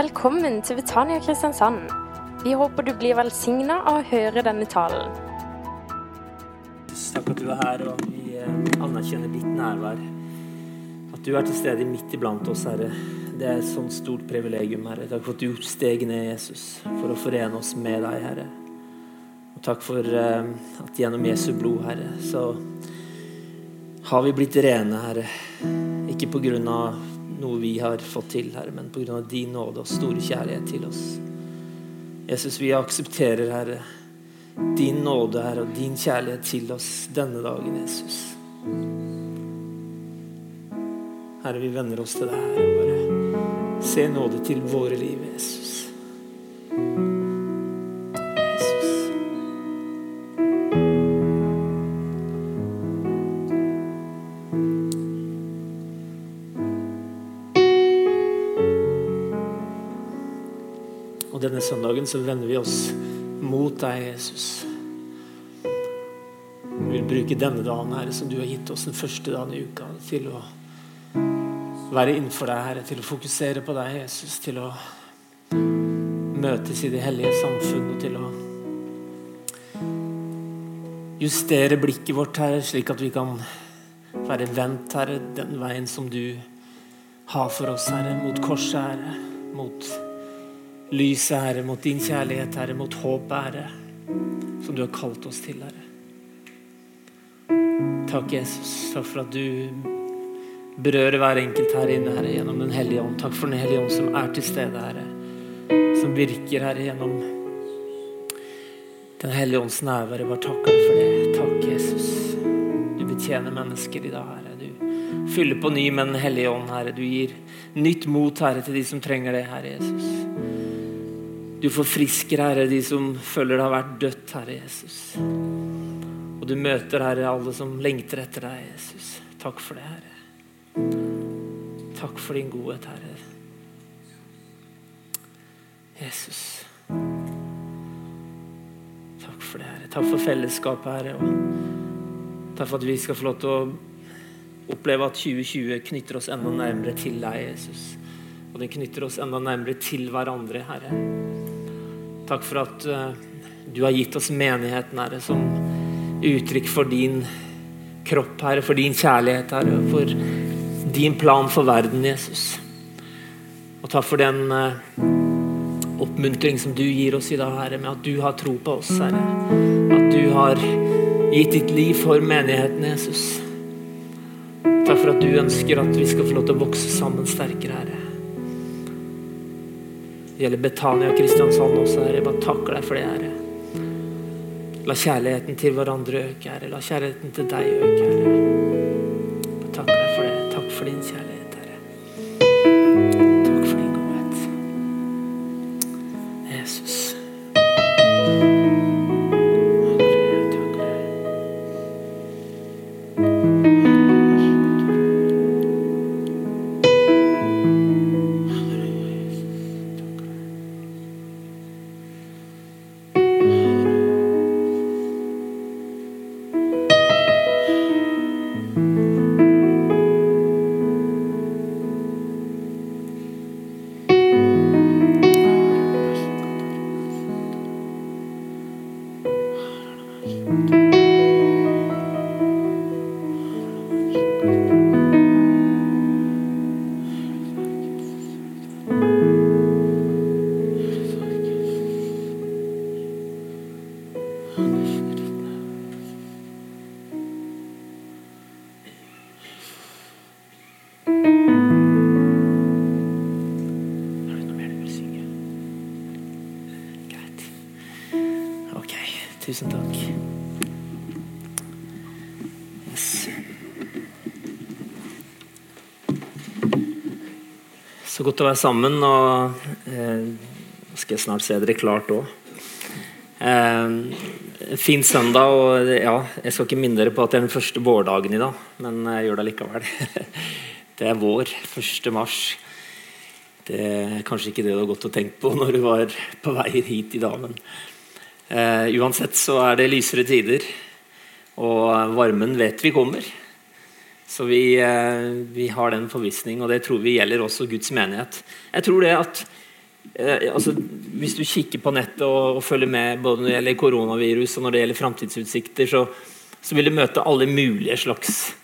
Velkommen til Betania Kristiansand. Vi håper du blir velsigna av å høre denne talen. Takk at du er her, og vi eh, anerkjenner ditt nærvær. At du er til stede midt iblant oss, Herre. Det er et sånt stort privilegium, Herre. Takk for at du steget ned, Jesus, for å forene oss med deg, Herre. Og takk for eh, at gjennom Jesu blod, Herre, så har vi blitt rene, Herre. Ikke på grunn av noe vi har fått til, Herre, men av din nåde og store kjærlighet til oss. Jesus, vi aksepterer, Herre, din nåde, Herre, og din kjærlighet til oss denne dagen, Jesus. Herre, vi venner oss til deg, Herre. Bare se nåde til våre liv. Jesus. Søndagen så vender vi oss mot deg, Jesus. Vi vil bruke denne dagen, Herre, som du har gitt oss den første dagen i uka, til å være innenfor deg, Herre, til å fokusere på deg, Jesus, til å møtes i det hellige samfunn og til å justere blikket vårt, Herre, slik at vi kan være vendt, Herre, den veien som du har for oss, Herre, mot korset, Herre, mot lyset, Herre, mot din kjærlighet, Herre, mot håpet, Herre, som du har kalt oss til, Herre. Takk, Jesus. Takk for at du berører hver enkelt her inne, Herre, gjennom Den hellige ånd. Takk for Den hellige ånd som er til stede, Herre. Som virker, Herre, gjennom Den hellige ånds nærvær. Bare takk for det. Takk, Jesus. Du betjener mennesker i dag, Herre. Du fyller på ny med Den hellige ånd, Herre. Du gir nytt mot, Herre, til de som trenger det, Herre Jesus. Du forfrisker, Herre, de som føler det har vært dødt, Herre Jesus. Og du møter, Herre, alle som lengter etter deg, Jesus. Takk for det, Herre. Takk for din godhet, Herre. Jesus. Takk for det, Herre. Takk for fellesskapet, Herre. Og takk for at vi skal få lov til å oppleve at 2020 knytter oss enda nærmere til deg, Jesus. Og den knytter oss enda nærmere til hverandre, Herre. Takk for at uh, du har gitt oss menigheten, Herre, som uttrykk for din kropp, Herre, for din kjærlighet, Herre, for din plan for verden, Jesus. Og takk for den uh, oppmuntring som du gir oss i dag, Herre, med at du har tro på oss, Herre. At du har gitt ditt liv for menigheten, Jesus. Takk for at du ønsker at vi skal få lov til å vokse sammen sterkere, Herre. Det gjelder Betania og Kristiansand også, Herre. Jeg bare takker deg for det, Herre. La kjærligheten til hverandre øke, Herre. La kjærligheten til deg øke, Herre. Tusen takk. Yes. Så godt å være sammen, og eh, skal jeg snart se dere klart òg. Eh, fin søndag, og ja, jeg skal ikke minne dere på at det er den første vårdagen i dag, men jeg gjør det likevel. Det er vår, 1. mars. Det er kanskje ikke det du har gått og tenkt på når du var på vei hit i dag, men eh, uansett så er det lysere tider, og varmen vet vi kommer. Så vi, eh, vi har den forvissning, og det tror vi gjelder også Guds menighet. Jeg tror det at eh, altså, Hvis du kikker på nettet og, og, følger med både når det gjelder koronavirus og når det gjelder framtidsutsikter, så, så, vil du møte alle mulige slags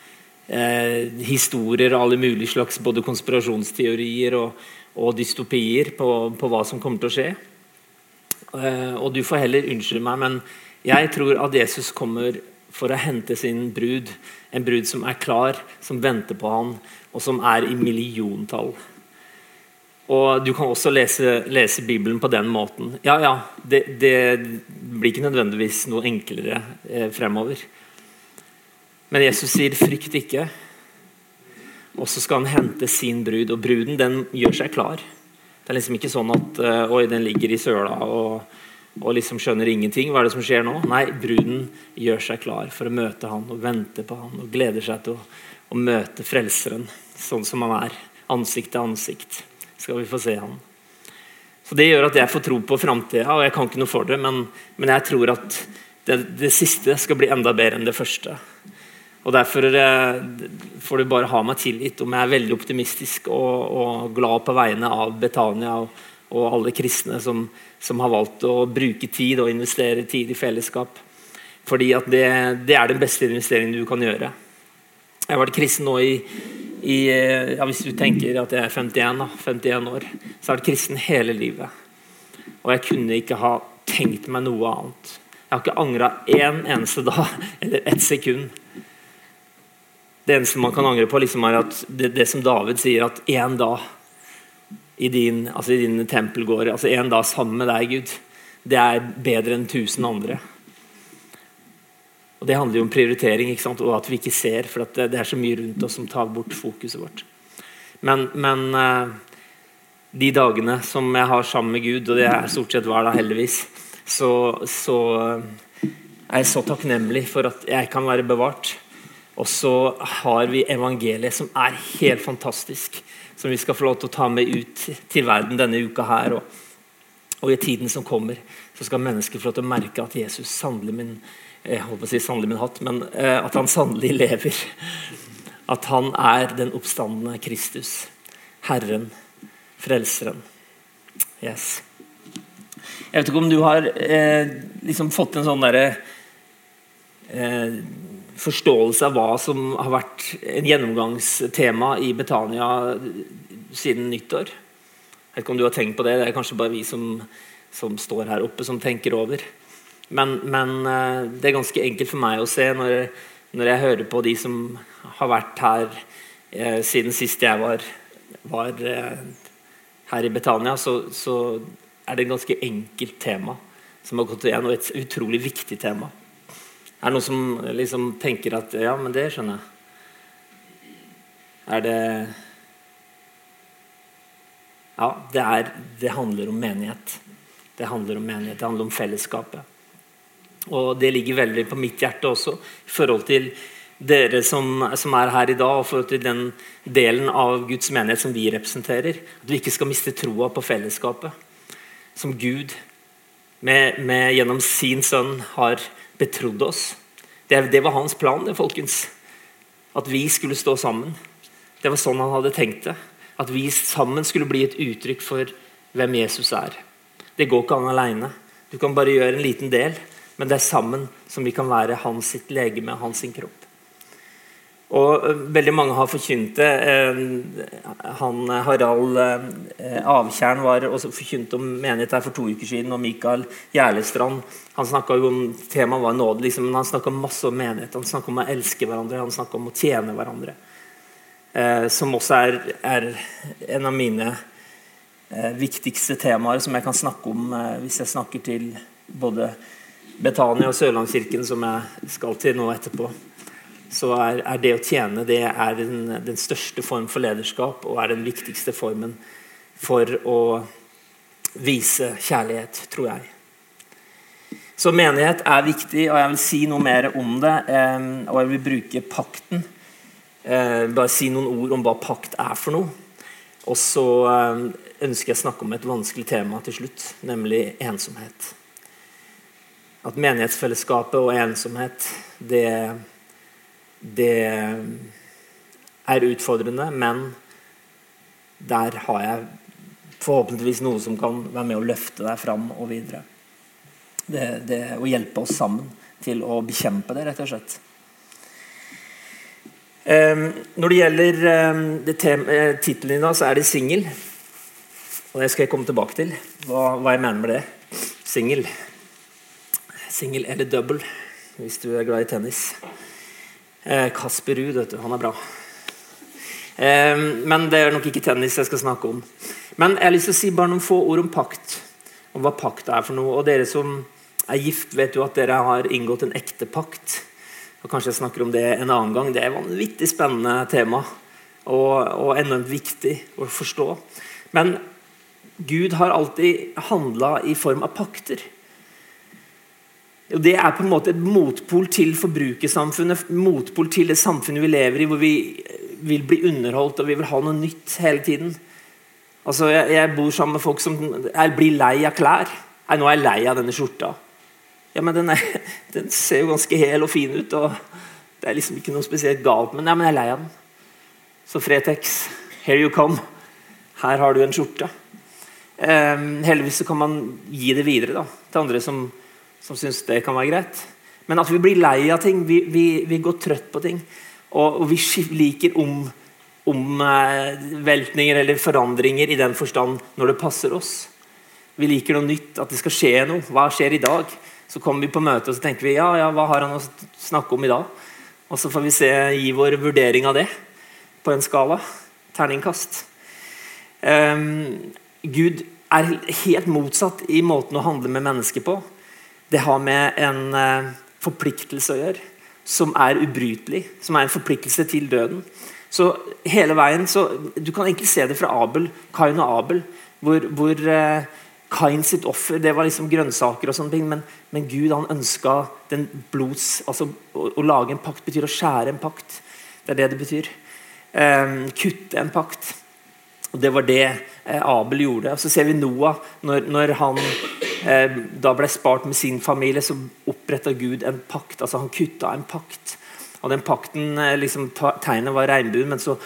eh, historier alle mulige slags både konspirasjonsteorier og, og dystopier på, på, hva som kommer til å skje. Eh, og du får heller unnskylde meg, men jeg tror at Jesus kommer for å hente sin brud. En brud som er klar, som venter på han, og som er i milliontall. Og Du kan også lese, lese Bibelen på den måten. Ja, ja, det, det blir ikke nødvendigvis noe enklere eh, fremover. Men Jesus sier 'frykt ikke'. Og så skal han hente sin brud, og bruden den gjør seg klar. Det er liksom ikke sånn at uh, oi, den ligger i søla og, og, liksom skjønner ingenting. Hva er det som skjer nå? Nei, bruden gjør seg klar for å møte han og vente på han og gleder seg til å, å møte Frelseren sånn som han er. Ansikt til ansikt skal vi få se han. Så Det gjør at jeg får tro på framtida, og jeg kan ikke noe for det, men, men jeg tror at det, det, siste skal bli enda bedre enn det første. Og Derfor får du bare ha meg tilgitt om jeg er veldig optimistisk og, og glad på vegne av Betania og, og alle kristne som, som, har valgt å bruke tid og investere tid i fellesskap. Fordi at det, det er den beste investeringen du kan gjøre. Jeg har vært kristen nå i i, ja, Hvis du tenker at jeg er 51, da, 51 år, så har jeg vært kristen hele livet. Og jeg kunne ikke ha tenkt meg noe annet. Jeg har ikke angra én eneste dag eller ett sekund. Det eneste man kan angre på, liksom er at det, det, som David sier, at én dag i din, altså i din tempelgård, altså én dag sammen med deg, Gud, det er bedre enn tusen andre. Og Det handler jo om prioritering og at vi ikke ser, for det, det, er så mye rundt oss som tar bort fokuset vårt. Men, men uh, de dagene som jeg har sammen med Gud, og det er stort sett hver dag, heldigvis, så, så uh, er jeg så takknemlig for at jeg kan være bevart. Og så har vi evangeliet, som er helt fantastisk. Som vi skal få lov til å ta med ut til verden denne uka her. Og, og i tiden som kommer, så skal mennesker få lov til å merke at Jesus sannelig min jeg holdt å si sannelig min hatt, men eh, at han sannelig lever. At han er den oppstandende Kristus. Herren, Frelseren. Yes. Jeg vet ikke om du har eh, liksom fått en sånn derre eh, forståelse av hva som har vært en gjennomgangstema i Betania siden nyttår. Jeg vet ikke om du har tenkt på det. Det er kanskje bare vi som, som står her oppe, som tenker over. Men, men, eh, det er ganske enkelt for meg å se når, når jeg hører på de som har vært her eh, siden sist jeg var, var eh, her i Betania, så, så, er det et ganske enkelt tema som har gått igjen, og et utrolig viktig tema. Er det noen som liksom tenker at ja, men det skjønner jeg. Er det Ja, det, er, det handler om menighet. Det handler om menighet, det handler om fellesskapet. Og det ligger veldig på mitt hjerte også, i forhold til dere som, som, er her i dag, og forhold til den delen av Guds menighet som vi representerer. At vi ikke skal miste troa på fellesskapet. Som Gud med, med, gjennom sin sønn har betrodd oss. Det, det, var hans plan, det, folkens. At vi skulle stå sammen. Det var sånn han hadde tenkt det. At vi sammen skulle bli et uttrykk for hvem Jesus er. Det går ikke an aleine. Du kan bare gjøre en liten del. Men det er sammen som vi kan være hans sitt legeme, hans sin kropp. Og uh, Veldig mange har forkynt det. Uh, han Harald uh, Avtjern var også forkynt om menighet her for to uker siden. Og Mikael Gjerlestrand han snakka om temaet var nåde. Liksom, men han snakka masse om menighet. Han snakka om å elske hverandre, han snakka om å tjene hverandre. som også er, er, en av mine viktigste temaer som jeg kan snakke om hvis jeg snakker til både Betania og Sørlandskirken, som jeg skal til nå etterpå, så er, er det å tjene det er den, den, største form for lederskap og er den viktigste formen for å vise kjærlighet, tror jeg. Så menighet er viktig, og jeg vil si noe mer om det. Eh, og jeg vil bruke pakten. Eh, bare si noen ord om hva pakt er for noe. Og så eh, ønsker jeg å snakke om et vanskelig tema til slutt, nemlig ensomhet at menighetsfellesskapet og ensomhet, det, det er utfordrende, men der har jeg forhåpentligvis noe som kan være med å løfte deg fram og videre. Det, det å hjelpe oss sammen til å bekjempe det, rett og slett. Um, når det gjelder um, tittelen din, så er det singel. Og det skal jeg komme tilbake til, hva, hva jeg mener med det. Singel. Singel eller double, hvis du er glad i tennis. Eh, Kasper Ruud, vet du. Han er bra. Eh, men det er nok ikke tennis jeg skal snakke om. Men jeg har lyst til å si bare noen få ord om pakt. Om hva pakt er for noe. Og dere som er gift, vet jo at dere har inngått en ekte pakt. Og Kanskje jeg snakker om det en annen gang. Det er et vanvittig spennende tema. Og, og enormt viktig å forstå. Men Gud har alltid handla i form av pakter. Og Det er på en måte et motpol til forbrukersamfunnet, motpol til det samfunnet vi lever i, hvor vi vil bli underholdt og vi vil ha noe nytt hele tiden. Altså, Jeg, jeg bor sammen med folk som er, blir lei av klær. Nei, nå er jeg lei av denne skjorta. Ja, men den, er, den, ser jo ganske hel og fin ut, og det er liksom ikke noe spesielt galt med. Ja, men jeg er lei av den. Så Fretex, here you come. Her har du en skjorte. Um, heldigvis så kan man gi det videre da, til andre som, som syns det kan være greit. Men at vi blir lei av ting. Vi, vi, vi går trøtt på ting. Og, og vi liker om omveltninger eh, eller forandringer i den forstand når det passer oss. Vi liker noe nytt, at det skal skje noe. Hva skjer i dag? Så kommer vi på møte og så tenker vi, ja, ja, hva har han å snakke om i dag? Og så får vi se, gi vår vurdering av det på en skala. Terningkast. Um, Gud er helt motsatt i måten å handle med mennesker på. Det har med en uh, forpliktelse å gjøre som er ubrytelig, som er en forpliktelse til døden. Så hele veien, så, Du kan egentlig se det fra Abel, Kain og Abel, hvor, hvor eh, Kain sitt offer det var liksom grønnsaker, og sånne ting, men, men Gud han ønska den blods, altså å, å, lage en pakt betyr å skjære en pakt. Det er det det betyr. Eh, kutte en pakt. Og Det var det eh, Abel gjorde. Og Så ser vi Noah, når, når han eh, da ble spart med sin familie, så oppretta Gud en pakt. altså Han kutta en pakt. Og den pakten, eh, liksom, Tegnet var regnbuen, men så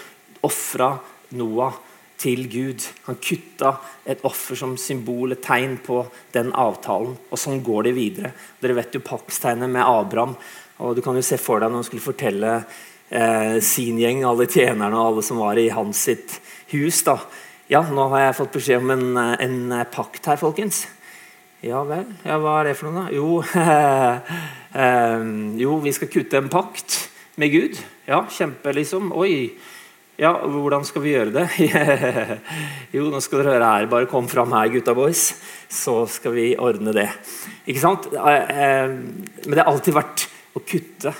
ofra Noah til Gud. Han kutta et offer som symbol, et tegn på den avtalen. Og sånn går det videre. Dere vet jo paktstegnet med Abraham. og Du kan jo se for deg når han skulle fortelle eh, sin gjeng, alle tjenerne og alle som var i hans sitt hus. da. Ja, nå har jeg fått beskjed om en, en pakt her, folkens. Ja vel. Ja, hva er det for noe, da? Jo, eh, jo, vi skal kutte en pakt med Gud. Ja, kjempe, liksom. Oi. Ja, hvordan skal vi gjøre det? jo, nå skal dere høre her. Bare kom fram her, gutta boys. Så skal vi ordne det. Ikke sant? Eh, eh, men det har alltid vært å kutte.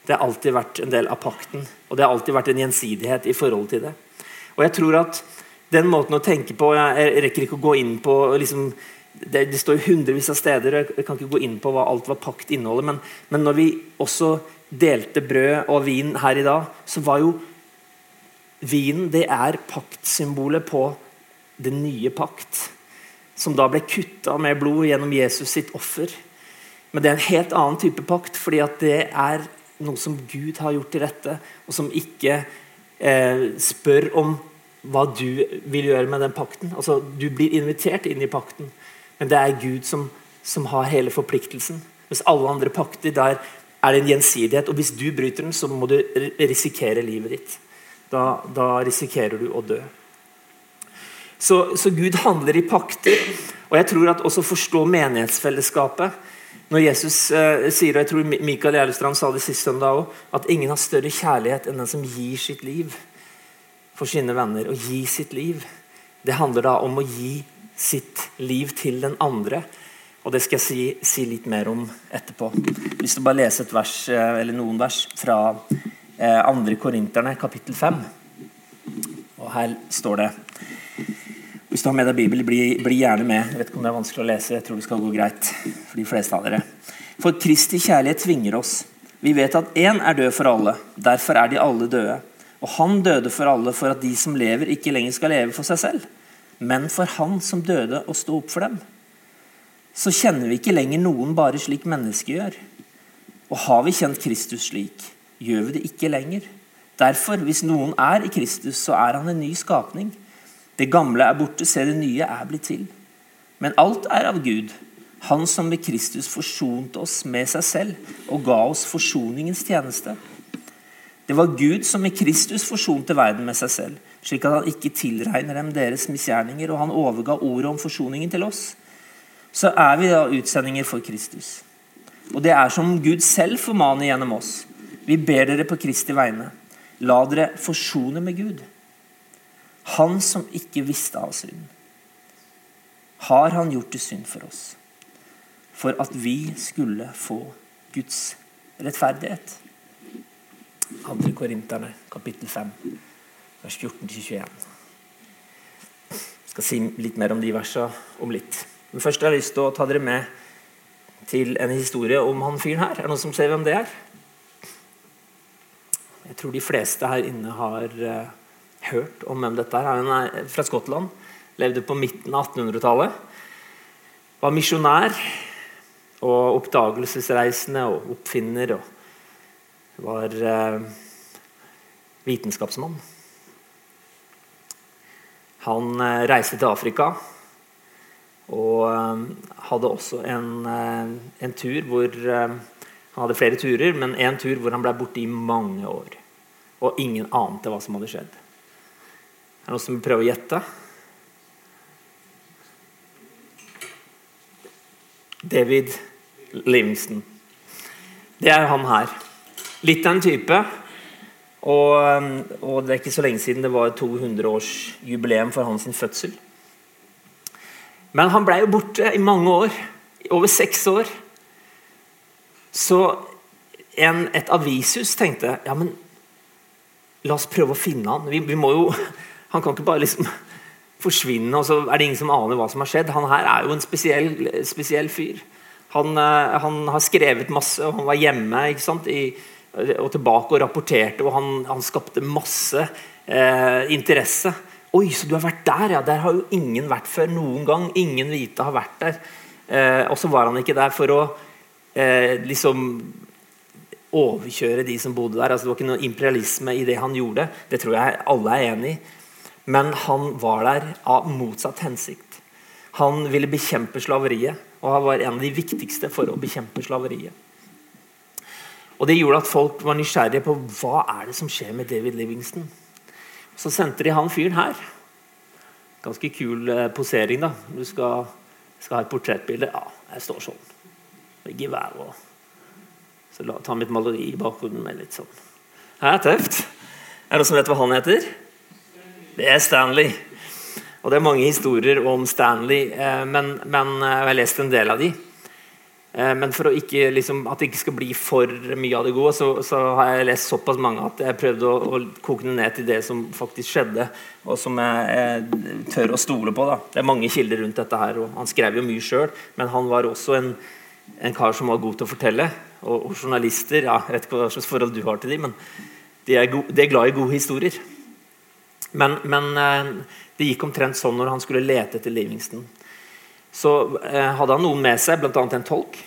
Det har alltid vært en del av pakten. Og det har alltid vært en gjensidighet i forhold til det. Og jeg tror at den måten å tenke på Jeg rekker ikke å gå inn på liksom, det, det, står hundrevis av steder, jeg kan ikke gå inn på hva alt hva pakt inneholder, men, men, når vi også delte brød og vin her i dag, så var jo vinen det er paktsymbolet på den nye pakt. Som da ble kutta med blod gjennom Jesus sitt offer. Men det er en helt annen type pakt, fordi at det er noe som Gud har gjort til rette, og som ikke eh, spør om hva du vil gjøre med den pakten. Altså, Du blir invitert inn i pakten, men det er Gud som, som har hele forpliktelsen. Hvis alle andre pakter, der er det en gjensidighet. Og hvis du bryter den, så må du risikere livet ditt. Da, da risikerer du å dø. Så, så, Gud handler i pakter. Og jeg tror at også forstå menighetsfellesskapet Når Jesus eh, sier, og jeg tror Mikael Gjerlestrand sa det sist søndag òg, at ingen har større kjærlighet enn den som gir sitt liv for sine venner. Å gi sitt liv. Det handler da om å gi sitt liv til den andre. Og Det skal jeg si, si litt mer om etterpå. Jeg å bare lese et vers, eh, eller noen vers fra eh, andre Korinterne, kapittel 5. Og her står det Hvis du har med deg Bibelen, bli, bli, gjerne med. Jeg vet ikke om det er vanskelig å lese. Jeg tror det skal gå greit for de fleste av dere. For Kristi kjærlighet tvinger oss. Vi vet at én er død for alle. Derfor er de alle døde. Og han døde for alle for at de som lever, ikke lenger skal leve for seg selv, men for han som døde og sto opp for dem så kjenner vi ikke lenger noen bare slik mennesket gjør. Og har vi kjent Kristus slik, gjør vi det ikke lenger. Derfor, hvis noen er i Kristus, så er han en ny skapning. Det gamle er borte, se det nye er blitt til. Men alt er av Gud, Han som ved Kristus forsonte oss med seg selv og ga oss forsoningens tjeneste. Det var Gud som i Kristus forsonte verden med seg selv, slik at han ikke tilregner dem deres misgjerninger, og han overga ordet om forsoningen til oss. Så er vi da utsendinger for Kristus. Og det er som Gud selv formaner gjennom oss. Vi ber dere på Kristi vegne. La dere forsone med Gud. Han som ikke visste av synd, har han gjort til synd for oss. For at vi skulle få Guds rettferdighet. Andre Korinterne, kapittel 5, vers 14-21. Jeg skal si litt mer om de versene om litt. Men først har jeg lyst til å ta dere med til en historie om han fyren her. Er det noen som ser hvem det er? Jeg tror de fleste her inne har uh, hørt om hvem dette er. Han er fra Skottland. Levde på midten av 1800-tallet. Var misjonær og oppdagelsesreisende og oppfinner. og Var uh, vitenskapsmann. Han uh, reiste til Afrika og hadde også en, en tur hvor han hadde flere turer, men en tur hvor han ble borte i mange år. Og ingen ante hva som hadde skjedd. Er det noen som vil prøve å gjette? David Livingston. Det er han her. Litt av en type. Og, og, det er ikke så lenge siden det var 200-årsjubileum for hans fødsel. Men han ble jo borte i mange år. I over seks år. Så en, et avishus tenkte ja, men la oss prøve å finne han. Vi, vi må jo, Han kan ikke bare liksom forsvinne, og så er det ingen som aner hva som har skjedd. Han her er jo en spesiell, spesiell fyr. Han, eh, han, har skrevet masse, og han var hjemme ikke sant, I, og tilbake og rapporterte, og han, han skapte masse eh, interesse. Oi, så du har vært der, ja. Der har jo ingen vært før noen gang. Ingen hvite har vært der. Eh, og så var han ikke der for å eh, liksom overkjøre de som bodde der. Altså, det var ikke noe imperialisme i det han gjorde. Det tror jeg alle er enig i. Men han var der av motsatt hensikt. Han ville bekjempe slaveriet, og han var en av de viktigste for å bekjempe slaveriet. Og Det gjorde at folk var nysgjerrige på hva er det som skjer med David Livingston. Så sendte de han fyren her. Ganske kul eh, posering, da. Du skal, skal ha et portrettbilde. Ja, jeg står sånn gevær og Så la, ta mitt maleri i bakgrunnen med litt sånn. Det er tøft. Er det noen som vet hva han heter? Det er Stanley. Og det er mange historier om Stanley, eh, men, men eh, jeg har lest en del av de. Eh, men for ikke, liksom, at det ikke skal bli for mye av det gode, så, så har jeg lest såpass mange at jeg prøvde å, å, koke det ned til det som faktisk skjedde, og som jeg, jeg tør å stole på. Da. Det er mange kilder rundt dette her, og han skrev jo mye sjøl, men han var også en en kar som var god til å fortelle. Og, og journalister ja, Jeg vet ikke hva slags forhold du har til dem, men de er, gode, de er glad i gode historier. Men, men, eh, det gikk omtrent sånn når han skulle lete etter Livingston. Så eh, hadde han noen med seg, bl.a. en tolk.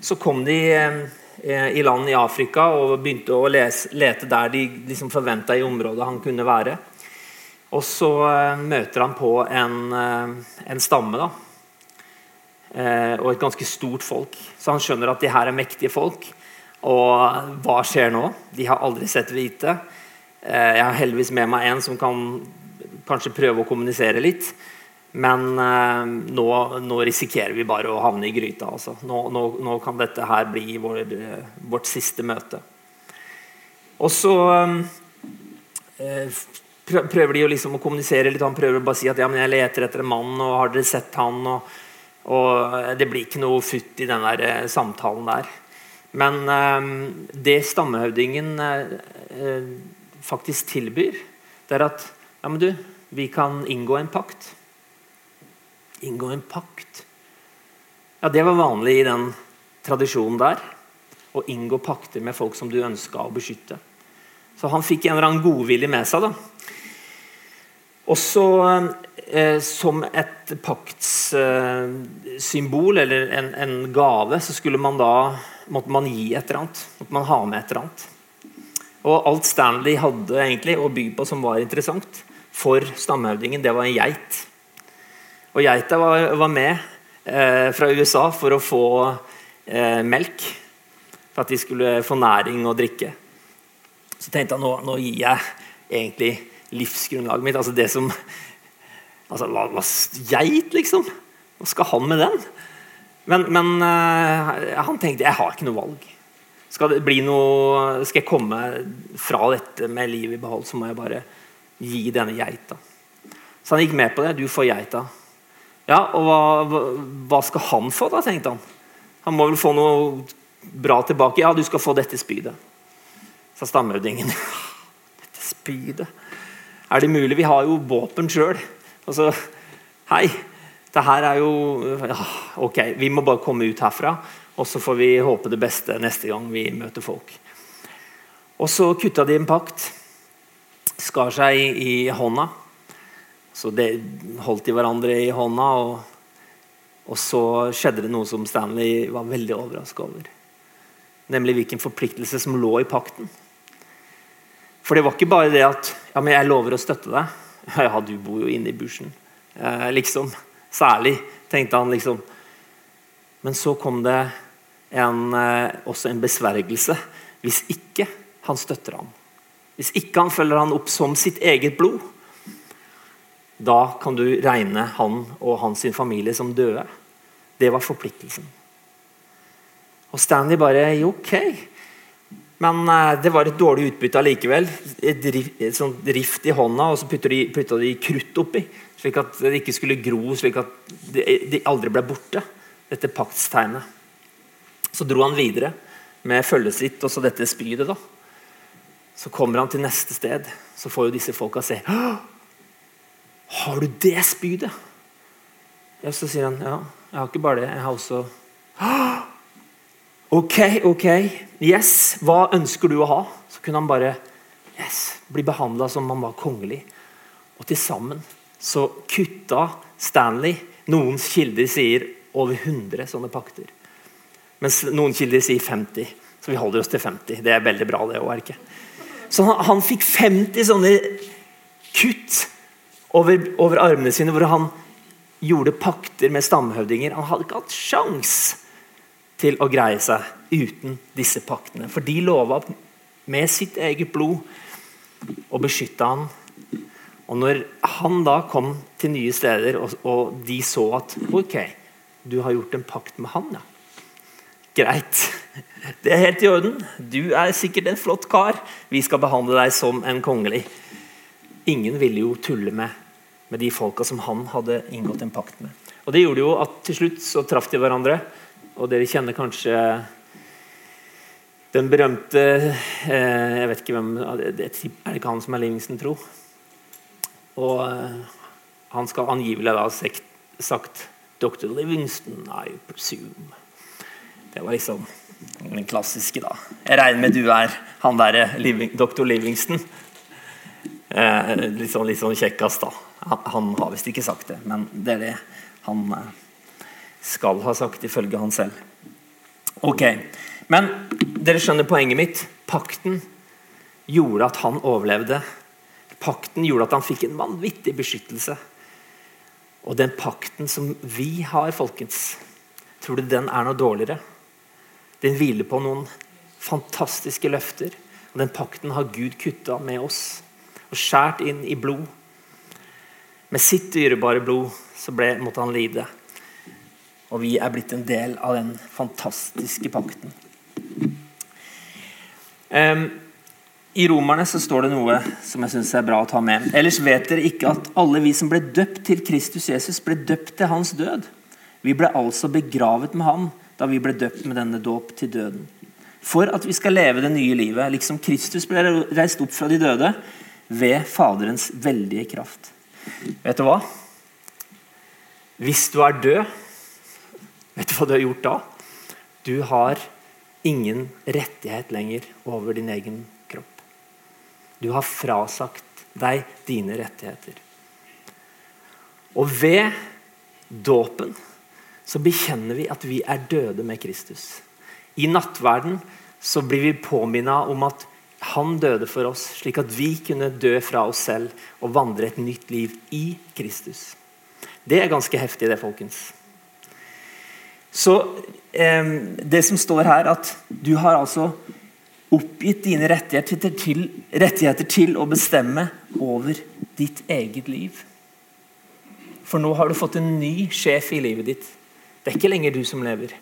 Så kom de eh, i land i Afrika og begynte å lete der de liksom forventa i området han kunne være. Og så eh, møter han på en, eh, en stamme. da, Eh, og et ganske stort folk. Så han skjønner at de her er mektige folk. Og hva skjer nå? De har aldri sett hvite. Eh, jeg har heldigvis med meg en som kan kanskje prøve å kommunisere litt. Men eh, nå, nå, risikerer vi bare å havne i gryta. Altså. Nå, nå, nå, kan dette her bli vår, vårt siste møte. Og så prøver de liksom å kommunisere litt. Han prøver bare å si at ja, jeg leter etter en mann, og har dere sett han? og og det blir ikke noe futt i den der eh, samtalen der. Men eh, det stammehøvdingen eh, faktisk tilbyr, det er at ja, men du, vi kan inngå en pakt. Inngå en pakt. Ja, det var vanlig i den tradisjonen der. Å inngå pakter med folk som du ønska å beskytte. Så han fikk en eller annen godvilje med seg. da. Også eh, som et paktssymbol eh, eller en, en, gave, så skulle man da måtte man gi et eller annet. Måtte man ha med et eller annet. Og alt Stanley hadde egentlig å by på som var interessant, for stamhøvdingen, det var en geit. Og geita var, var med eh, fra USA for å få eh, melk. For at de skulle få næring og drikke. Så tenkte han nå, nå gir jeg egentlig livsgrunnlaget mitt. Altså det som altså, hva, hva, Geit, liksom? Hva skal han med den? Men, men eh, han tenkte jeg har ikke noe valg. Skal, det bli noe, skal jeg komme fra dette med livet i behold, så må jeg bare gi denne geita. Så han gikk med på det. Du får geita. Ja, og hva, hva skal han få, da, tenkte han. Han må vel få noe bra tilbake. Ja, du skal få dette spydet. Sa stammeøvdingen. Dette spydet Er det mulig? Vi har jo våpen sjøl. Altså, hei. Det her er jo ja, Ok, vi må bare komme ut herfra. Og så får vi håpe det beste neste gang vi møter folk. Og så kutta de en pakt. Skar seg i, i hånda. Så det holdt de hverandre i hånda. Og, og så skjedde det noe som Stanley var veldig overraska over. Nemlig hvilken forpliktelse som lå i pakten. For det var ikke bare det at ja, men 'jeg lover å støtte deg'. Ja, du bor jo inne i bushen. Eh, liksom. Særlig, tenkte han liksom. Men så kom det en, eh, også en besvergelse hvis ikke han støtter ham. Hvis ikke han følger han opp som sitt eget blod. Da kan du regne han og hans familie som døde. Det var forpliktelsen. Og Stanley bare Ok. Men uh, det var et dårlig utbytte allikevel. Et, rift, i hånda, og så putta de, de, krutt oppi. Slik at det ikke skulle gro, slik at de aldri ble borte. Dette paktstegnet. Så dro han videre med følget sitt og så dette spydet. da. Så kommer han til neste sted, så får jo disse folka se. Har du det spydet? Ja, Så sier han ja, jeg har ikke bare det. Jeg har også Ok, ok. Yes, hva ønsker du å ha? Så kunne han bare yes, bli behandla som om han var kongelig. Og til sammen så kutta Stanley Noens kilder sier over 100 sånne pakter. Mens noen kilder sier 50. Så vi holder oss til 50. Det er veldig bra, det òg. Så han, han, fikk 50 sånne kutt over, over, armene sine, hvor han gjorde pakter med stamhøvdinger. Han hadde ikke hatt sjans til å greie seg uten disse paktene. For de lova med sitt eget blod å beskytte han. Og når han da kom til nye steder, og, og de så at ok, du har gjort en pakt med han, ja Greit. Det er helt i orden. Du er sikkert en flott kar. Vi skal behandle deg som en kongelig. Ingen ville jo tulle med, med de folka som han hadde inngått en pakt med. Og Det gjorde jo at til slutt så traff de hverandre. Og dere kjenner kanskje den berømte eh, Jeg vet ikke hvem Er det ikke han som er Livingston, tro? Og eh, han skal angivelig ha sagt Dr. Livingston, I presume. Det var liksom den klassiske, da. Jeg regner med du er han derre Living, Dr. Livingston. Eh, litt, sånn, litt sånn kjekkast, da. Han, har visst ikke sagt det, men det er det han eh, skal ha sagt, ifølge han selv. Ok, Men dere skjønner poenget mitt. Pakten gjorde at han overlevde. Pakten gjorde at han fikk en vanvittig beskyttelse. Og den pakten som vi har, folkens, tror du den er noe dårligere? Den hviler på noen fantastiske løfter. Og Den pakten har Gud kutta med oss og skjært inn i blod. Med sitt dyrebare blod så ble, måtte han lide. Og vi er blitt en del av den fantastiske pakten. Um, I Romerne så står det noe som jeg synes er bra å ta med. Ellers vet dere ikke at alle vi som ble døpt til Kristus Jesus, ble døpt til hans død. Vi ble altså begravet med ham da vi ble døpt med denne dåp til døden. For at vi skal leve det nye livet, liksom Kristus ble reist opp fra de døde, ved Faderens veldige kraft. Vet du hva? Hvis du er død, vet du hva du har gjort da? Du har ingen rettighet lenger over din egen kropp. Du har frasagt deg dine rettigheter. Og ved dåpen så bekjenner vi at vi er døde med Kristus. I nattverden så blir vi påminna om at Han døde for oss, slik at vi kunne dø fra oss selv og vandre et nytt liv i Kristus. Det er ganske heftig, det, folkens. Så eh, det som står her, at du har altså oppgitt dine rettigheter til, rettigheter til å bestemme over ditt eget liv. For nå har du fått en ny sjef i livet ditt. Det er ikke lenger du som lever.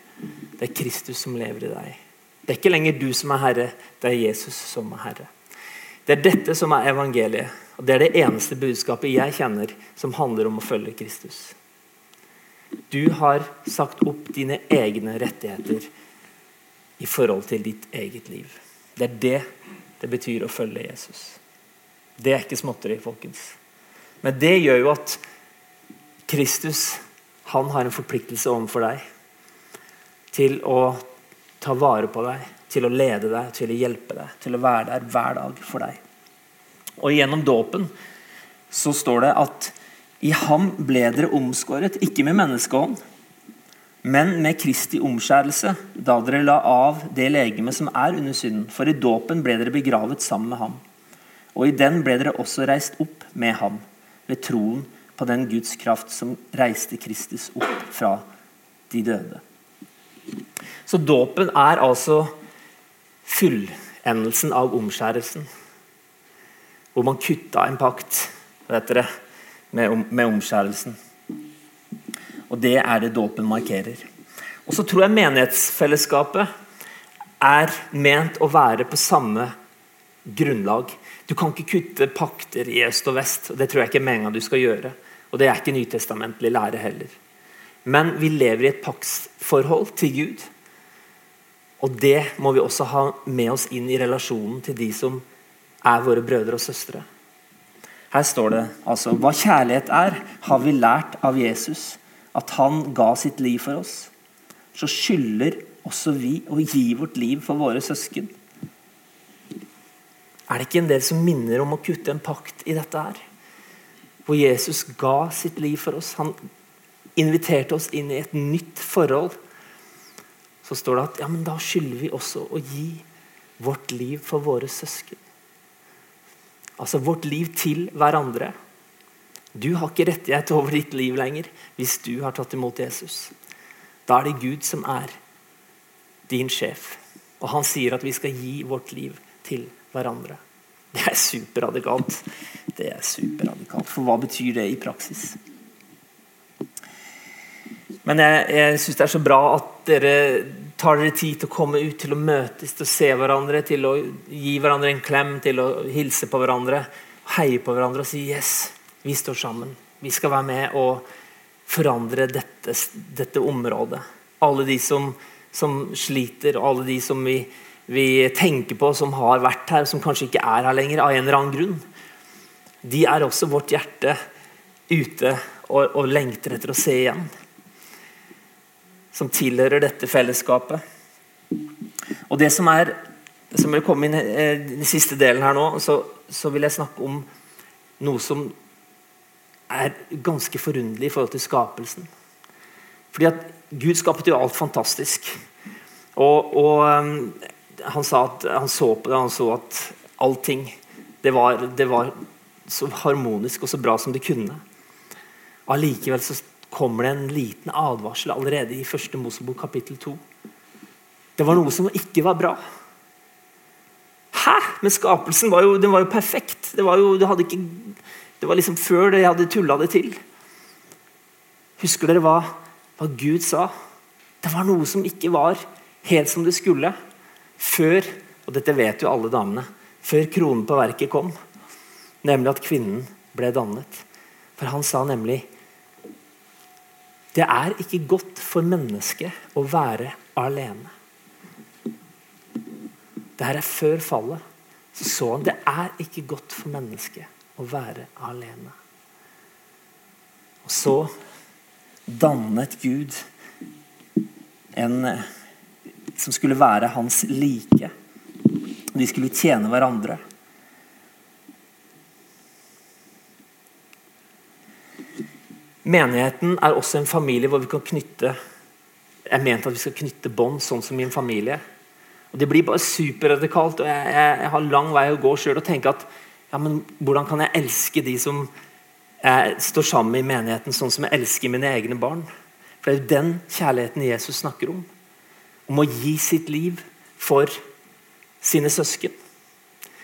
Det er Kristus som lever i deg. Det er ikke lenger du som er herre, det er Jesus som er herre. Det er dette som er evangeliet. og Det er det eneste budskapet jeg kjenner som handler om å følge Kristus. Du har sagt opp dine egne rettigheter i forhold til ditt eget liv. Det er det det betyr å følge Jesus. Det er ikke småtteri, folkens. Men det gjør jo at Kristus han har en forpliktelse overfor deg til å ta vare på deg, til å lede deg, til å hjelpe deg, til å være der hver dag for deg. Og Gjennom dåpen så står det at i ham ble dere omskåret, ikke med menneskehånd, men med Kristi omskjærelse, da dere la av det legeme som er under synden. For i dåpen ble dere begravet sammen med ham. Og i den ble dere også reist opp med ham, ved troen på den Guds kraft som reiste Kristus opp fra de døde. Så dåpen er altså fullendelsen av omskjærelsen. Hvor man kutta en pakt vet dere, med, med omskjærelsen. Og det er det dåpen markerer. Og så tror jeg menighetsfellesskapet er ment å være på samme grunnlag. Du kan ikke kutte pakter i øst og vest. og Det tror jeg ikke er meninga du skal gjøre. Og det er ikke nytestamentlig lære heller. Men vi lever i et paktsforhold til Gud. Og det må vi også ha med oss inn i relasjonen til de som er våre brødre og søstre. Her står det altså hva kjærlighet er, har vi lært av Jesus at han ga sitt liv for oss, så skylder også vi å gi vårt liv for våre søsken. Er det ikke en del som minner om å kutte en pakt i dette her? Hvor Jesus ga sitt liv for oss. Han inviterte oss inn i et nytt forhold. Så står det at ja, men da skylder vi også å gi vårt liv for våre søsken. Altså vårt liv til hverandre. Du har ikke rettighet over ditt liv lenger hvis du har tatt imot Jesus. Da er det Gud som er din sjef. Og han sier at vi skal gi vårt liv til hverandre. Det er superradikalt. Det er superradikalt. For hva betyr det i praksis? Men jeg, jeg syns det er så bra at dere tar dere tid til å komme ut, til å møtes, til å se hverandre, til å gi hverandre en klem, til å hilse på hverandre, heie på hverandre og si 'yes'. Vi står sammen. Vi skal være med og forandre dette, dette området. Alle de som, som, sliter, og alle de som vi, vi, tenker på som har vært her, som kanskje ikke er her lenger av en eller annen grunn. De er også vårt hjerte ute og, og lengter etter å se igjen. Som tilhører dette fellesskapet. Og det som er som vil komme inn i eh, den siste delen her nå, så, så vil jeg snakke om noe som er ganske forunderlig i forhold til skapelsen. Fordi at Gud skapte jo alt fantastisk. Og, og um, han at han så på det, han så at allting det var, det var så harmonisk og så bra som det kunne. Allikevel så kommer det en liten advarsel allerede i første Mosebok kapittel 2. Det var noe som ikke var bra. Hæ? Men skapelsen var jo, var jo perfekt. Det, var jo, det ikke det var liksom før de hadde tulla det til. Husker dere hva, hva Gud sa? Det var noe som ikke var helt som det skulle. Før, og dette vet jo alle damene, før kronen på verket kom. Nemlig at kvinnen ble dannet. For han sa nemlig Det er ikke godt for mennesket å være alene. Det her er før fallet. Så så han det er ikke godt for mennesket å være alene. Og så dannet Gud en som skulle være hans like. De skulle tjene hverandre. Menigheten er også en familie hvor vi kan knytte Jeg mente at vi skal knytte bånd, sånn som i en familie. Og Det blir bare superradikalt, og jeg, jeg, jeg har lang vei å gå sjøl og tenke at ja, men hvordan kan jeg elske de som jeg står sammen med i menigheten, sånn som jeg elsker mine egne barn? For det er jo den kjærligheten Jesus snakker om. Om å gi sitt liv for sine søsken.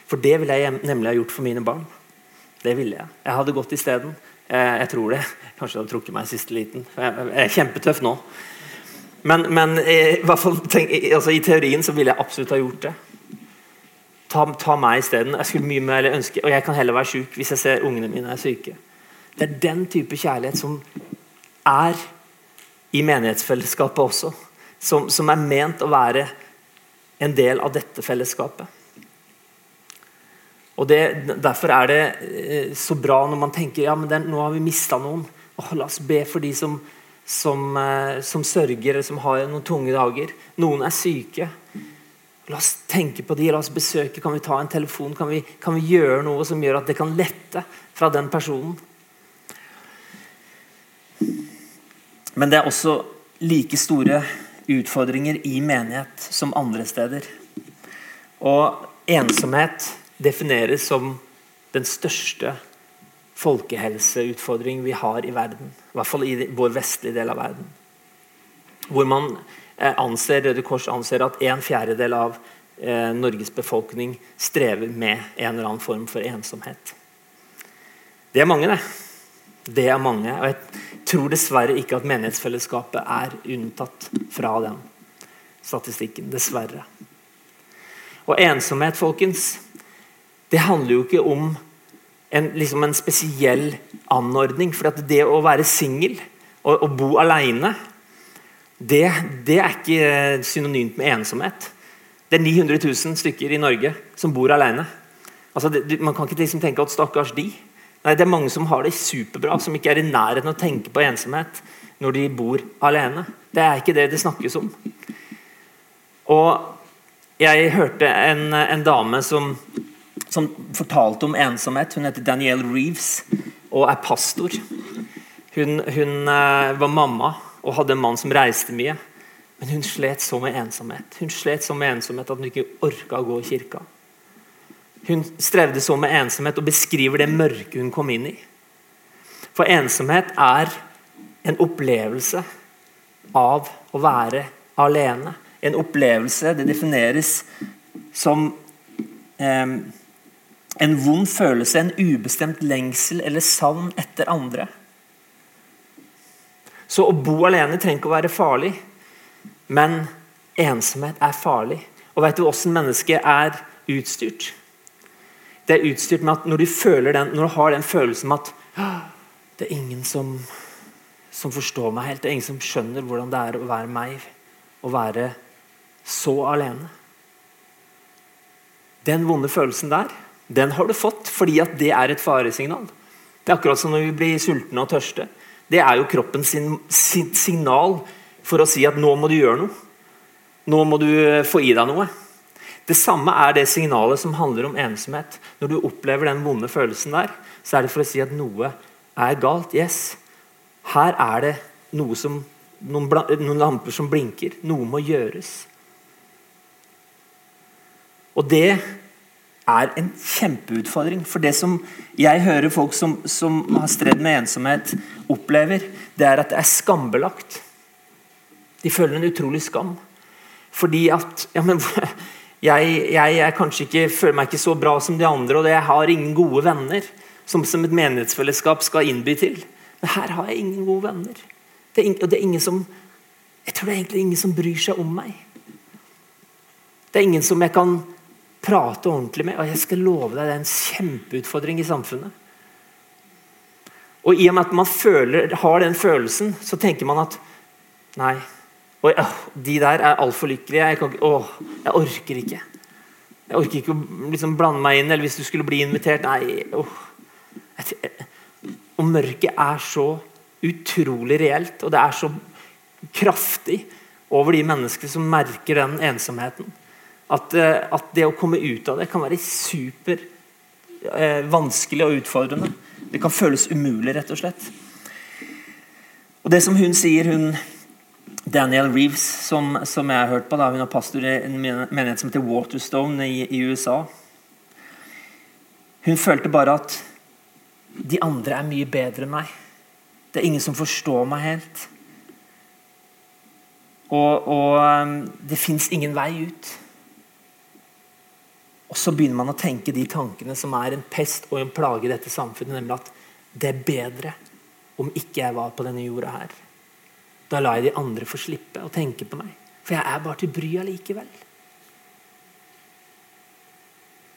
For det ville jeg nemlig ha gjort for mine barn. Det ville jeg. Jeg hadde gått isteden. Jeg, jeg tror det. Kanskje jeg har trukket meg i siste liten. Jeg, er kjempetøff nå. Men, men i, fall, tenk, altså, i teorien så ville jeg absolutt ha gjort det. Ta, ta meg isteden. Jeg skulle mye mer ønske, og jeg kan heller være syk hvis jeg ser ungene mine er syke. Det er den type kjærlighet som er i menighetsfellesskapet også. Som, som er ment å være en del av dette fellesskapet. Og det, Derfor er det eh, så bra når man tenker ja, men nå har vi mista noen. Åh, la oss be for de som, som, eh, som sørger, som har noen tunge dager. Noen er syke. La oss tenke på de, la oss besøke, kan vi ta en telefon? Kan vi, kan vi gjøre noe som gjør at det kan lette fra den personen? Men det er også like store utfordringer i menighet som andre steder. Og ensomhet defineres som den største folkehelseutfordring vi har i verden. I hvert fall i vår vestlige del av verden. Hvor man eh, anser, Røde Kors anser at en fjerdedel av eh, Norges befolkning strever med en eller annen form for ensomhet. Det er mange, det. Det er mange. Og jeg tror dessverre ikke at menighetsfellesskapet er unntatt fra den statistikken. Dessverre. Og ensomhet, folkens, det handler jo ikke om en, liksom en spesiell anordning. For det å være singel og, og, bo alene, det, det, er ikke synonymt med ensomhet. Det er 900 000 stykker i Norge som bor alene. Altså, man kan ikke liksom tenke at stakkars de. Nei, Det er mange som har det superbra, som ikke er i nærheten av å tenke på ensomhet når de bor alene. Det er ikke det det snakkes om. Og jeg hørte en, en dame som, som, fortalte om ensomhet. Hun heter Danielle Reeves og er pastor. Hun, hun uh, var mamma og hadde en mann som reiste mye. Men hun slet så med ensomhet Hun slet så med ensomhet at hun ikke orka å gå i kirka. Hun strevde så med ensomhet og beskriver det mørke hun kom inn i. For ensomhet er en opplevelse av å være alene. En opplevelse det defineres som eh, en vond følelse, en ubestemt lengsel eller savn etter andre. Så å bo alene trenger ikke å være farlig, men ensomhet er farlig. Og vet du åssen mennesket er utstyrt? det er utstyrt med at når du, den, når du har den følelsen med at det er ingen som, som, forstår meg helt, det er ingen som skjønner hvordan det er å være meg, å være så alene. Den vonde følelsen der, den har du fått fordi at det er et faresignal. Det er akkurat som når vi blir sultne og tørste. Det er jo kroppen sin, sin signal for å si at nå må du gjøre noe. Nå må du få i deg noe. Det samme er det signalet som handler om ensomhet. Når du opplever den vonde følelsen der, så er det for å si at noe er galt. Yes, her er det noe som, noen, noen lamper som blinker. Noe må gjøres. Og det er en kjempeutfordring. For det som jeg hører folk som, som har stredd med ensomhet, opplever, det er at det er skambelagt. De føler en utrolig skam. Fordi at ja, men jeg, jeg, jeg ikke, føler meg ikke så bra som de andre, og jeg har ingen gode venner som, som et menighetsfellesskap skal innby til. Men her har jeg ingen gode venner. Det er, og det er ingen som, jeg tror det er egentlig ingen som bryr seg om meg. Det er ingen som jeg kan prate ordentlig med. Og jeg skal love deg, det er en kjempeutfordring i samfunnet. Og i og med at man føler, har den følelsen, så tenker man at nei, og ja, De der er altfor lykkelige. Jeg, kan, å, jeg orker ikke. Jeg orker ikke å liksom blande meg inn, eller hvis du skulle bli invitert Nei. Oh. Og mørket er så utrolig reelt, og det er så kraftig over de menneskene som merker den ensomheten. At, eh, at det å komme ut av det kan være super eh, vanskelig og utfordrende. Det kan føles umulig, rett og slett. Og det som hun sier, hun Daniel Reeves, som, som, jeg har hørt på. Da. Hun er pastor i en menighet som heter Waterstone i, i USA. Hun følte bare at de andre er mye bedre enn meg. Det er ingen som forstår meg helt. Og, og um, det fins ingen vei ut. Og så begynner man å tenke de tankene som er en pest og en plage i dette samfunnet, nemlig at det er bedre om ikke jeg var på denne jorda her. Da lar jeg de andre få slippe å tenke på meg. For jeg er bare til bry allikevel.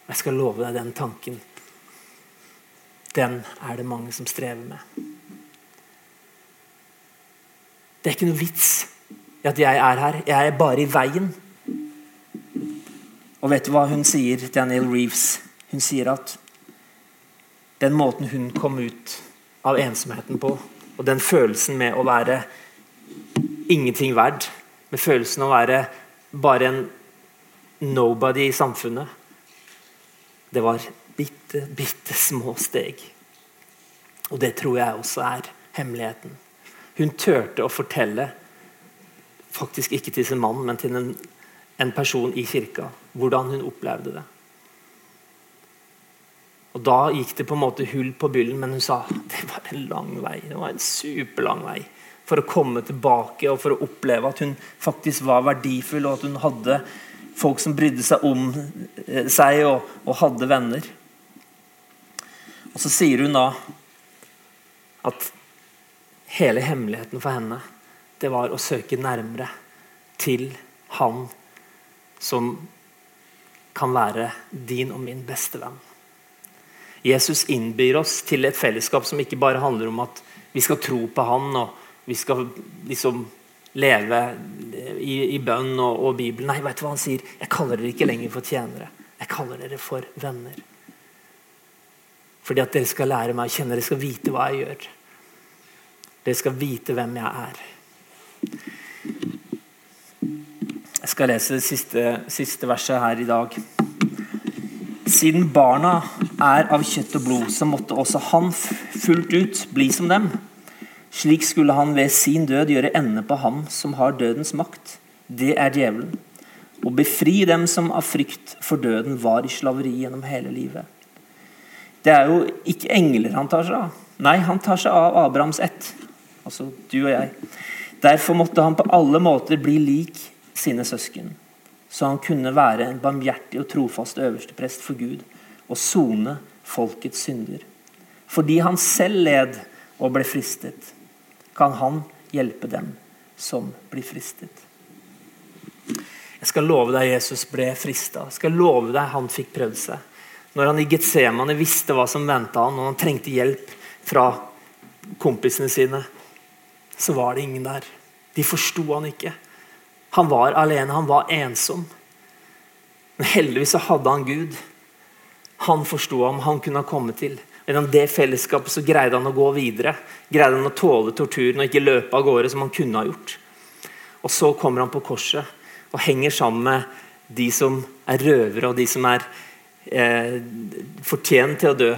Jeg skal love deg den tanken. Den er det mange som strever med. Det er ikke noe vits i at jeg er her. Jeg er bare i veien. Og vet du hva hun sier, Daniel Reeves? Hun sier at den måten hun kom ut av ensomheten på, og den følelsen med å være ingenting verd, med følelsen av å være bare en nobody i samfunnet, det var bitte, bitte små steg. Og det tror jeg også er hemmeligheten. Hun turte å fortelle, faktisk ikke til sin mann, men til en, en person i kirka, hvordan hun opplevde det. Og Da gikk det på en måte hull på byllen, men hun sa det var en lang vei. Det var en superlang vei for å komme tilbake og for å oppleve at hun faktisk var verdifull, og at hun hadde folk som brydde seg om eh, seg og, og hadde venner. Og Så sier hun da at hele hemmeligheten for henne det var å søke nærmere til han som kan være din og min beste venn. Jesus innbyr oss til et fellesskap som ikke bare handler om at vi skal tro på han og vi skal liksom leve i, i bønn og, og, Bibelen. Nei, vet du hva han sier? Jeg kaller dere ikke lenger for tjenere. Jeg kaller dere for venner. Fordi at dere skal lære meg å kjenne, dere skal vite hva jeg gjør. Dere skal vite hvem jeg er. Jeg skal lese det siste, siste verset her i dag. Siden barna er av kjøtt og blod, så måtte også han fullt ut bli som dem. Slik skulle han ved sin død gjøre ende på ham som har dødens makt. Det er djevelen. Og befri dem som av frykt for døden var i slaveri gjennom hele livet. Det er jo ikke engler han tar seg av. Nei, han tar seg av Abrahams ett. Altså du og jeg. Derfor måtte han på alle måter bli lik sine søsken så han kunne være en barmhjertig og trofast øversteprest for Gud og sone folkets synder. Fordi han selv led og ble fristet, kan han hjelpe dem som blir fristet. Jeg skal love deg Jesus ble frista. Jeg skal love deg han fikk prøvd seg. Når han i Getsemane visste hva som venta han, og han trengte hjelp fra kompisene sine, så var det ingen der. De forsto han ikke. Han var alene, han var ensom. Men heldigvis så hadde han Gud. Han forsto ham, han kunne ha kommet til. Gjennom det fellesskapet så greide han å gå videre. Greide han å tåle torturen og ikke løpe av gårde som han kunne ha gjort. Og så kommer han på korset og henger sammen med de som er røvere, og de som er eh, fortjent til å dø.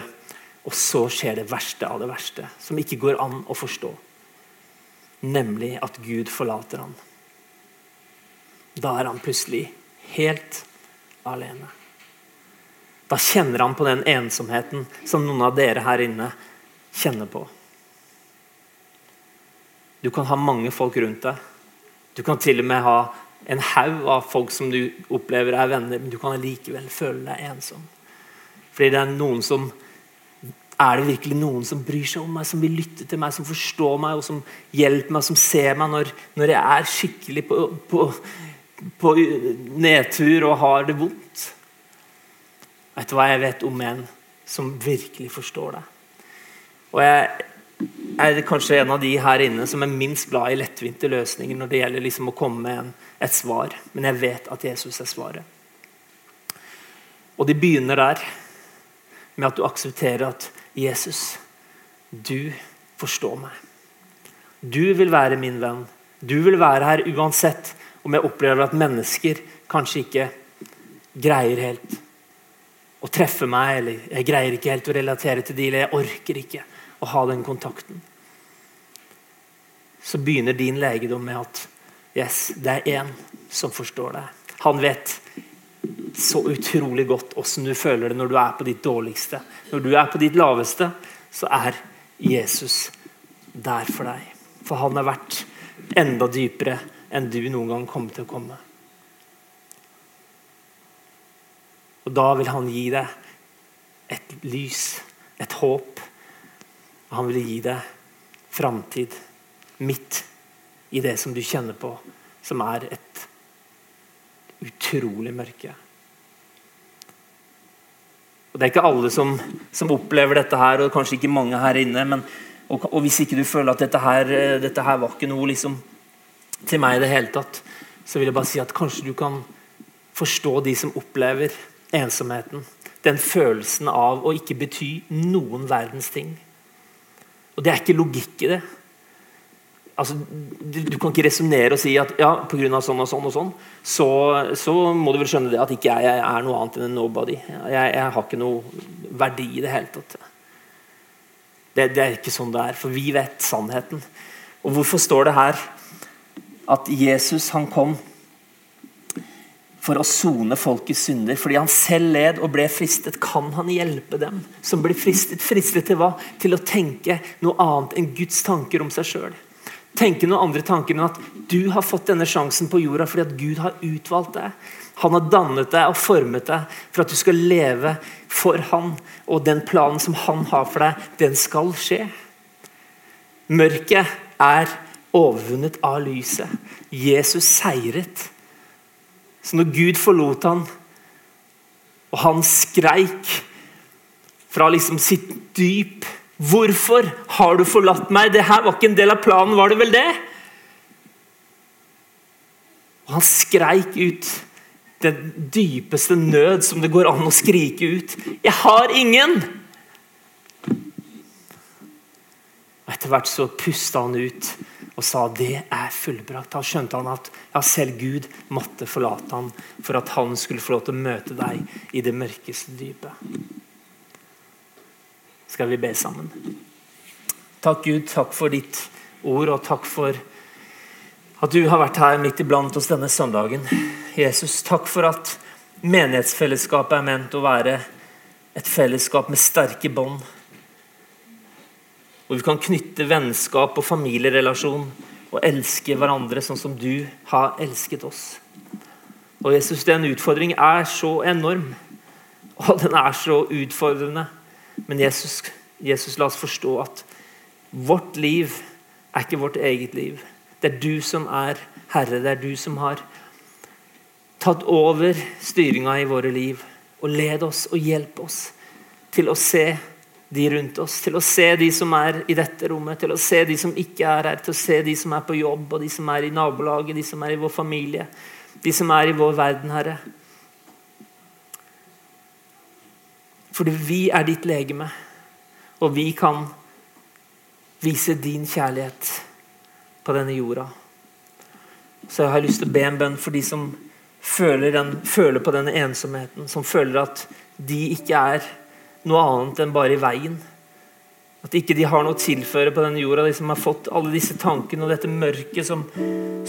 Og så skjer det verste av det verste, som ikke går an å forstå. Nemlig at Gud forlater ham. Da er han plutselig helt alene. Da kjenner han på den ensomheten som noen av dere her inne kjenner på. Du kan ha mange folk rundt deg. Du kan til og med ha en haug av folk som du opplever er venner, men du kan likevel føle deg ensom. Fordi det er noen som er det virkelig noen som bryr seg om meg, som vil lytte til meg, som forstår meg, og som hjelper meg, som ser meg når, når jeg er skikkelig på, på på nedtur og har det vondt. Vet du hva jeg vet om en som virkelig forstår deg? Og jeg er kanskje en av de her inne som er minst glad i lettvinte løsninger når det gjelder liksom å komme med en, et svar. Men jeg vet at Jesus er svaret. Og de begynner der med at du aksepterer at Jesus, du forstår meg. Du vil være min venn. Du vil være her uansett om jeg opplever at mennesker kanskje ikke greier helt å treffe meg, eller jeg greier ikke helt å relatere til de, eller jeg orker ikke å ha den kontakten. Så begynner din legedom med at Yes, det er én som forstår deg. Han vet så utrolig godt åssen du føler det når du er på ditt dårligste. Når du er på ditt laveste, så er Jesus der for deg. For han har vært enda dypere enn du noen gang kommer til å komme. Og da vil han gi deg et lys, et håp. Han vil gi deg framtid midt i det som du kjenner på, som er et utrolig mørke. Og Det er ikke alle som, som, opplever dette her, og kanskje ikke mange her inne. Men, og, og, hvis ikke du føler at dette her, dette her var ikke noe liksom, til meg i det hele tatt, så vil jeg bare si at kanskje du kan forstå de som opplever ensomheten. Den følelsen av å ikke bety noen verdens ting. Og det er ikke logikk i det altså, du, du, kan ikke resonnere og si at ja, pga. sånn og sånn og sånn, så, så, må du vel skjønne det at ikke jeg, jeg er noe annet enn en nobody. Jeg, jeg, har ikke noe verdi i det hele tatt. Det, det, er ikke sånn det er, for vi vet sannheten. Og hvorfor står det her at Jesus han kom for å sone folkets synder? Fordi han selv led og ble fristet. Kan han hjelpe dem som blir fristet? Fristet til hva? Til å tenke noe annet enn Guds tanker om seg sjøl tenke noen andre tanker enn at du har fått denne sjansen på jorda fordi at Gud har utvalgt deg. Han har dannet deg og formet deg for at du skal leve for han. Og den planen som han har for deg, den skal skje. Mørket er overvunnet av lyset. Jesus seiret. Så når Gud forlot han, og han skreik fra liksom sitt dyp 'Hvorfor har du forlatt meg?' 'Det her var ikke en del av planen, var det vel det?' Og Han skreik ut den dypeste nød som det går an å skrike ut. 'Jeg har ingen!' Og Etter hvert så pusta han ut og sa det er fullbrakt. Da skjønte han at ja, selv Gud måtte forlate ham for at han skulle få lov til å møte deg i det mørkeste dypet skal vi be sammen. Takk, Gud, takk for ditt ord, og takk for at du har vært her midt iblant oss denne søndagen. Jesus, takk for at menighetsfellesskapet er ment å være et fellesskap med sterke bånd. Hvor vi kan knytte vennskap og familierelasjon og elske hverandre sånn som du har elsket oss. Og Jesus, Den utfordringen er så enorm, og den er så utfordrende. Men Jesus, Jesus, la oss forstå at vårt liv er ikke vårt eget liv. Det er du som er herre. Det er du som har tatt over styringa i våre liv. Og led oss og hjelp oss til å se de rundt oss, til å se de som er i dette rommet, til å se de som ikke er her, til å se de som er på jobb, og de som er i nabolaget, de som er i vår familie, de som er i vår verden, Herre. Fordi vi er ditt legeme, og vi kan vise din kjærlighet på denne jorda. Så jeg har lyst til å be en bønn for de som føler, den, føler på denne ensomheten. Som føler at de ikke er noe annet enn bare i veien. At ikke de har noe å tilføre på denne jorda. De som har fått alle disse tankene og dette mørket som,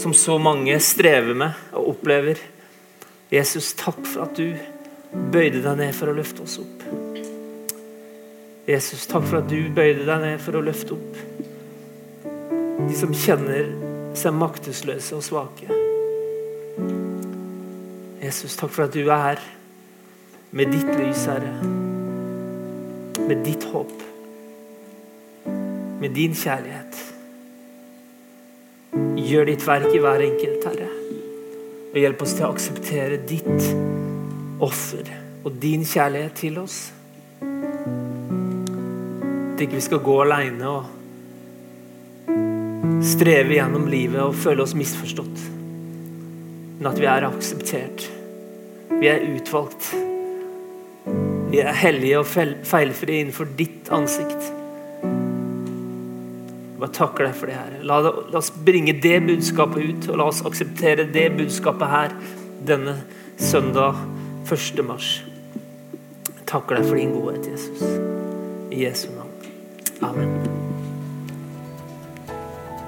som så mange strever med og opplever. Jesus, takk for at du bøyde deg ned for å løfte oss opp. Jesus, takk for at du bøyde deg ned for å løfte opp de som kjenner seg maktesløse og svake. Jesus, takk for at du er her med ditt lys, Herre. Med ditt håp. Med din kjærlighet. Gjør ditt verk i hver enkelt, Herre. Og hjelp oss til å akseptere ditt offer og din kjærlighet til oss. At ikke vi skal gå aleine og streve gjennom livet og føle oss misforstått. Men at vi er akseptert. Vi er utvalgt. Vi er hellige og feilfrie innenfor ditt ansikt. Bare takker deg for det, her. La, la, oss bringe det budskapet ut, og la oss akseptere det budskapet her denne søndag 1. mars. Jeg takker deg for din godhet, Jesus. I Jesu navn. Amen.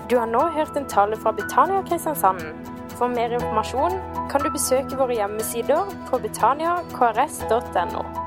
Du har nå hørt en tale fra Betania Kristiansand. For mer informasjon kan du besøke våre hjemmesider på betaniakrs.no.